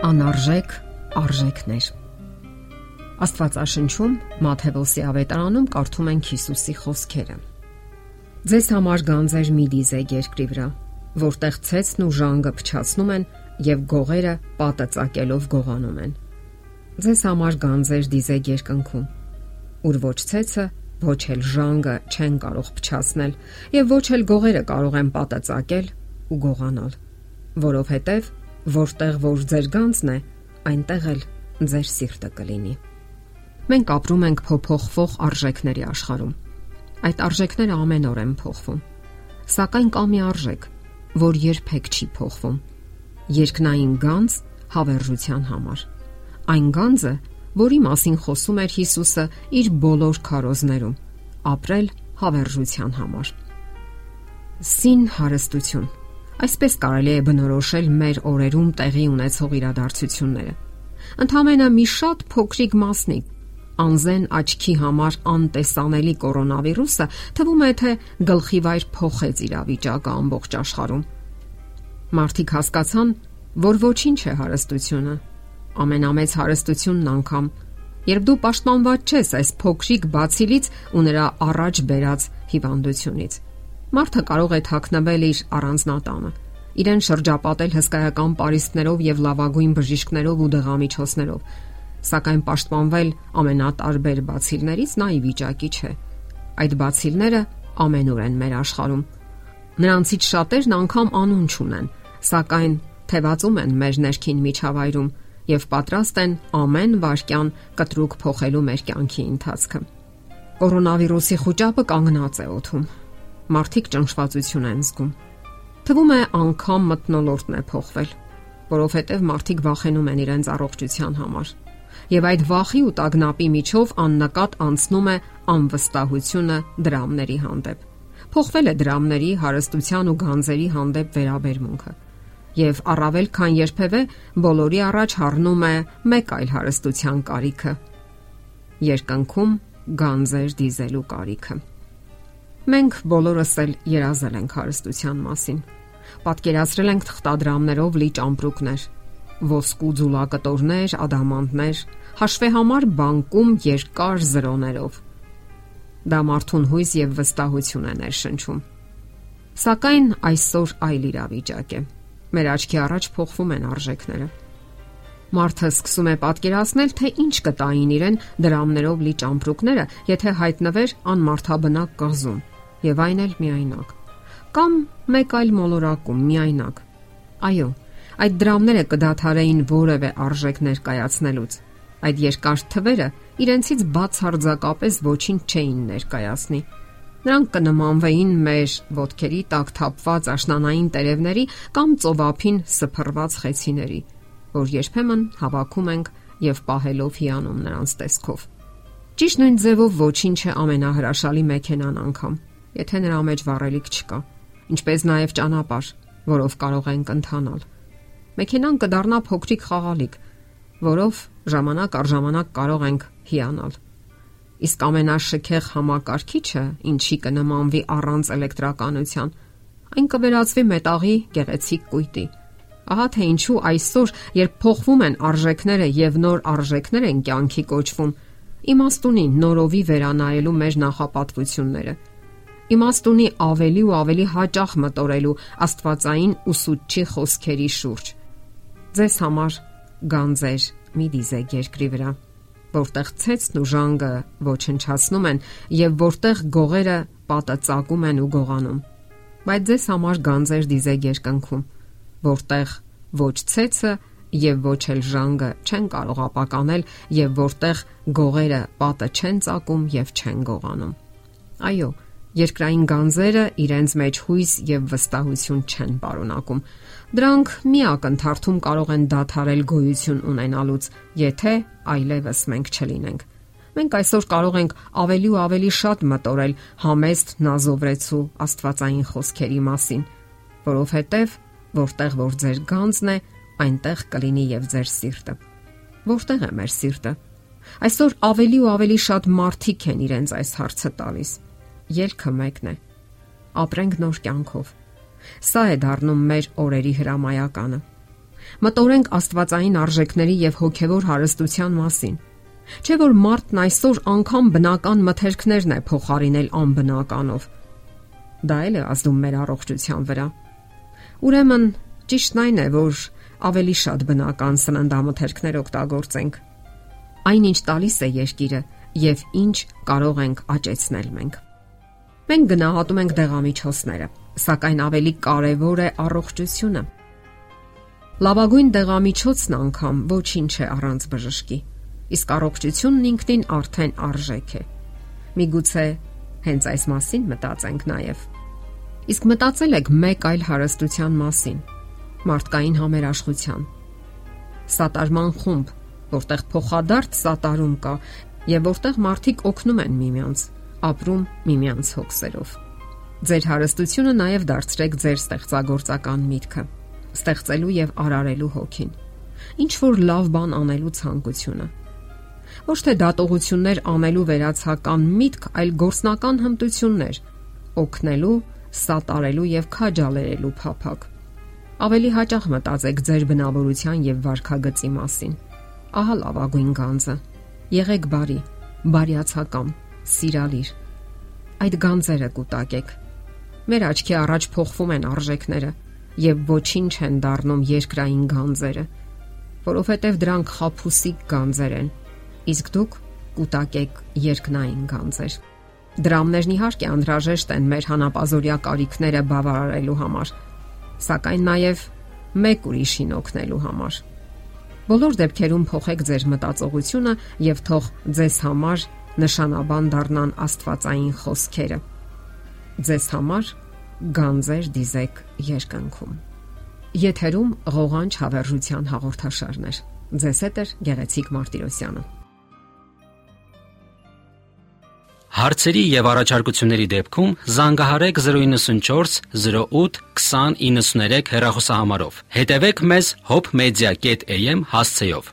Անարժեք արժեքներ Աստվածաշնչում Մատթեոսի ավետարանում կարդում ենք Հիսուսի խոսքերը. Ձեզ համար գանձեր մի դիզեք երկրի վրա, որտեղ ցեցն ու ժանգը փչացնում են եւ գողերը պատը ծակելով գողանում են։ Ձեզ համար գանձեր դիզեք երկնքում, ուր ոչ ցեցը, ոչ էլ ժանգը չեն կարող փչացնել եւ ոչ էլ գողերը կարող են պատը ծակել ու գողանալ, որովհետեւ որտեղ որ ձեր գանձն է, այնտեղ էլ ձեր սիրտը կլինի։ Մենք ապրում ենք փոփոխվող արժեքների աշխարհում։ Այդ արժեքները ամեն օր են փոխվում։ Սակայն կա մի արժեք, որ երբեք չի փոխվում։ Երկնային գանձ հավերժության համար։ Այն գանձը, որի մասին խոսում էր Հիսուսը իր բոլոր քարոզներում, ապրել հավերժության համար։ Սին հարստություն Այսպես կարելի է բնորոշել մեր օրերում տեղի ունեցող իրադարձությունները։ Ընթամենը մի շատ փոքրիկ մասնիկ անզեն աչքի համար անտեսանելի կորոնավիրուսը թվում է թե գլխի վայր փոխեց իրավիճակը ամբողջ աշխարհում։ Մարդիկ հասկացան, որ ոչինչ է հարստությունը։ Ամենամեծ հարստությունն անգամ, երբ դու պաշտպանված ես այս փոքրիկ բացիլից ու նրա առաջ բերած հիվանդությունից Մարդը կարող է թաքնվել իր առանձնատանը, իրեն շրջապատել հսկայական պարիսպներով եւ լավագույն բժիշկներով ու դեղամիջոցներով, սակայն պաշտպանվել ամենատարբեր բացիլներից նա ի վիճակի չէ։ Այդ բացիլները ամենուր են մեր աշխարհում։ Նրանցից շատերն անգամ անուն չունեն, սակայն թևածում են մեր ներքին միջավայրում եւ պատրաստ են ամեն վարքյան կտրուկ փոխելու մեր կյանքի ընթացքը։ Կորոնավիրուսի խոճապը կանգնած է օթում մարդիկ ճնշվածություն են զգում։ Թվում է անգամ մտնոլորտն է փոխվել, որովհետև մարդիկ վախենում են իրենց առողջության համար։ Եվ այդ վախի ու տագնապի միջով աննկատ անցնում է անվստահությունը դրամների հանդեպ։ Փոխվել է դրամների, հարստության ու գանձերի հանդեպ վերաբերմունքը։ Եվ առավել քան երբևէ բոլորի առաջ հառնում է մեկ այլ հարստության կարիքը՝ երկնքում գանձեր դիզելու կարիքը։ Մենք բոլորս էլ երազել ենք հարստության մասին։ Պատկերացրել ենք թղթադրամներով լի ճամպրուկներ, ոսկու ձուլակտորներ, ադամանդներ, հաշվեհամար բանկում երկար զրոներով։ Դա մարդուն հույս եւ վստահություն է ներշնչում։ Սակայն այսօր այլ իրավիճակ է։ Մեր աչքի առաջ փոխվում են արժեքները։ Մարդը սկսում է պատկերացնել, թե ինչ կտային իրեն դրամներով լի ճամպրուկները, եթե հայտնվեր անմարթաբնակ կղզում եւ այն էլ միայնակ։ Կամ մեկ այլ մոլորակում միայնակ։ Այո, այդ դրամները կդադարեին որևէ արժեք ներկայացնելուց։ Այդ երկար թվերը իրենցից բացարձակապես ոչինչ չէին ներկայացնի։ Նրանք կնմանվեին մեր ոտքերի տակ թափված աշնանային տերևների կամ ծովափին սփռված խեցիների, որ երբեմն հավաքում ենք եւ պահելով հիանում նրանց տեսքով։ Ճիշտ նույն ձևով ոչինչ է ամենահրաշալի մեքենան անգամ եթե նրա մեջ վառելիք չկա, ինչպես նաև ճանապարհ, որով կարող ենք ընթանալ։ Մեքենան կդառնա փոքրիկ խաղալիք, որով ժամանակ առ ժամանակ կարող ենք հիանալ։ Իսկ ամենաշքեղ համակարգիչը, ինչի կնմանվի առանց էլեկտրականության, այն կվերածվի մետաղի գեղեցիկ կույտի։ Ահա թե ինչու այսօր, երբ փոխվում են արժեքները եւ նոր արժեքներ են կյանքի կոչվում, իմաստունին նորովի վերանայելու մեր նախապատվությունները իմաստ ունի ավելի ու ավելի հաճախ մտորելու Աստվածային ուսուցչի խոսքերի շուրջ։ Ձեզ համար գանձեր մի դիզեք երկրի վրա, որտեղ ցեցն ու ժանգը ոչնչացնում են եւ որտեղ գողերը պատը ծակում են ու գողանում։ Բայց ձեզ համար գանձեր դիզեք երկնքում, որտեղ ոչ ցեցը եւ ոչ էլ ժանգը չեն կարող ապականել եւ որտեղ գողերը պատը չեն ծակում եւ չեն գողանում։ Այո, Երկրային գանձերը իրենց մեջ հույս եւ վստահություն չեն պարունակում։ Դրանք միակ ընթարթում կարող են դադարել գոյություն ունենալուց, եթե այլևս մենք չլինենք։ Մենք այսօր կարող ենք ավելի ու ավելի շատ մտորել համեստ նազովրեցու աստվածային խոսքերի մասին, որովհետև որտեղ որ ձեր գանձն է, այնտեղ կլինի եւ ձեր սիրտը։ Որտեղ է մեր սիրտը։ Այսօր ավելի ու ավելի շատ մարդիկ են իրենց այս հարցը տալիս ելքը մեկն է։ Ապրենք նոր կյանքով։ Սա է դառնում մեր օրերի հրամայականը։ Մտորենք աստվածային արժեքների եւ հոգեվոր հարստության մասին։ Չէ որ մարդն այսօր անգամ բնական մթերքներն է փոխարինել անբնականով։ Դա էլ է ազդում մեր առողջության վրա։ Ուրեմն ճիշտն այն է, որ ավելի շատ բնական սննդամթերքներ օգտագործենք։ Այնինչ տալիս է երկիրը եւ ինչ կարող ենք աճեցնել մենք։ Մենք գնահատում ենք դեղամիջոցները, սակայն ավելի կարևոր է առողջությունը։ Լավագույն դեղամիջոցն անգամ ոչինչ է առանց բժշկի։ Իսկ առողջությունն ինքնին արդեն արժեք է։ Միգուցե հենց այս մասին մտածենք նաև։ Իսկ մտածել եք մեկ այլ հարստության մասին՝ մարդկային համերաշխության։ Սատարման խումբ, որտեղ փոխադարձ սատարում կա եւ որտեղ մարդիկ օգնում են միմյանց, ապրում միմյանց հոգսերով։ Ձեր հարստությունը նաև դարձրեք ձեր ստեղծագործական միտքը ստեղծելու եւ արարելու հոգին։ Ինչ որ լավ բան անելու ցանկությունը։ Ոչ թե դատողություններ անելու վերացական միտք, այլ գործնական հմտություններ, օգնելու, սատարելու եւ քաջալերելու փափակ։ Ավելի հաճախ մտածեք ձեր բնավորության եւ վարքագծի մասին։ Ահա լավագույն գանձը։ Եղեք բարի, բարյացակամ, սիրալիր։ Այդ գանձերը կուտակեք։ Մեր աչքի առաջ փոխվում են արժեքները, եւ ոչինչ են դառնում երկրային գանձերը, որովհետեւ դրանք խափուսիկ գանձեր են, իսկ դուք կուտակեք երկնային գանձեր։ Դրամներն իհարկե անհրաժեշտ են մեր հանապազորյա կարիքները բավարարելու համար, սակայն նաև մեկ ուրիշին օգնելու համար։ Բոլոր դեպքերում փոխեք ձեր մտածողությունը եւ թող ձեզ համար նշանաբան դառնան Աստվածային խոսքերը։ Ձեզ համար գանձեր դիզեք երկնքում։ Եթերում ղողանջ հավերժության հաղորդաշարներ։ Ձեզ հետ է Գեղեցիկ Մարտիրոսյանը։ Հարցերի եւ առաջարկությունների դեպքում զանգահարեք 094 08 2093 հեռախոսահամարով։ Հետևեք մեզ hopmedia.am հասցեով։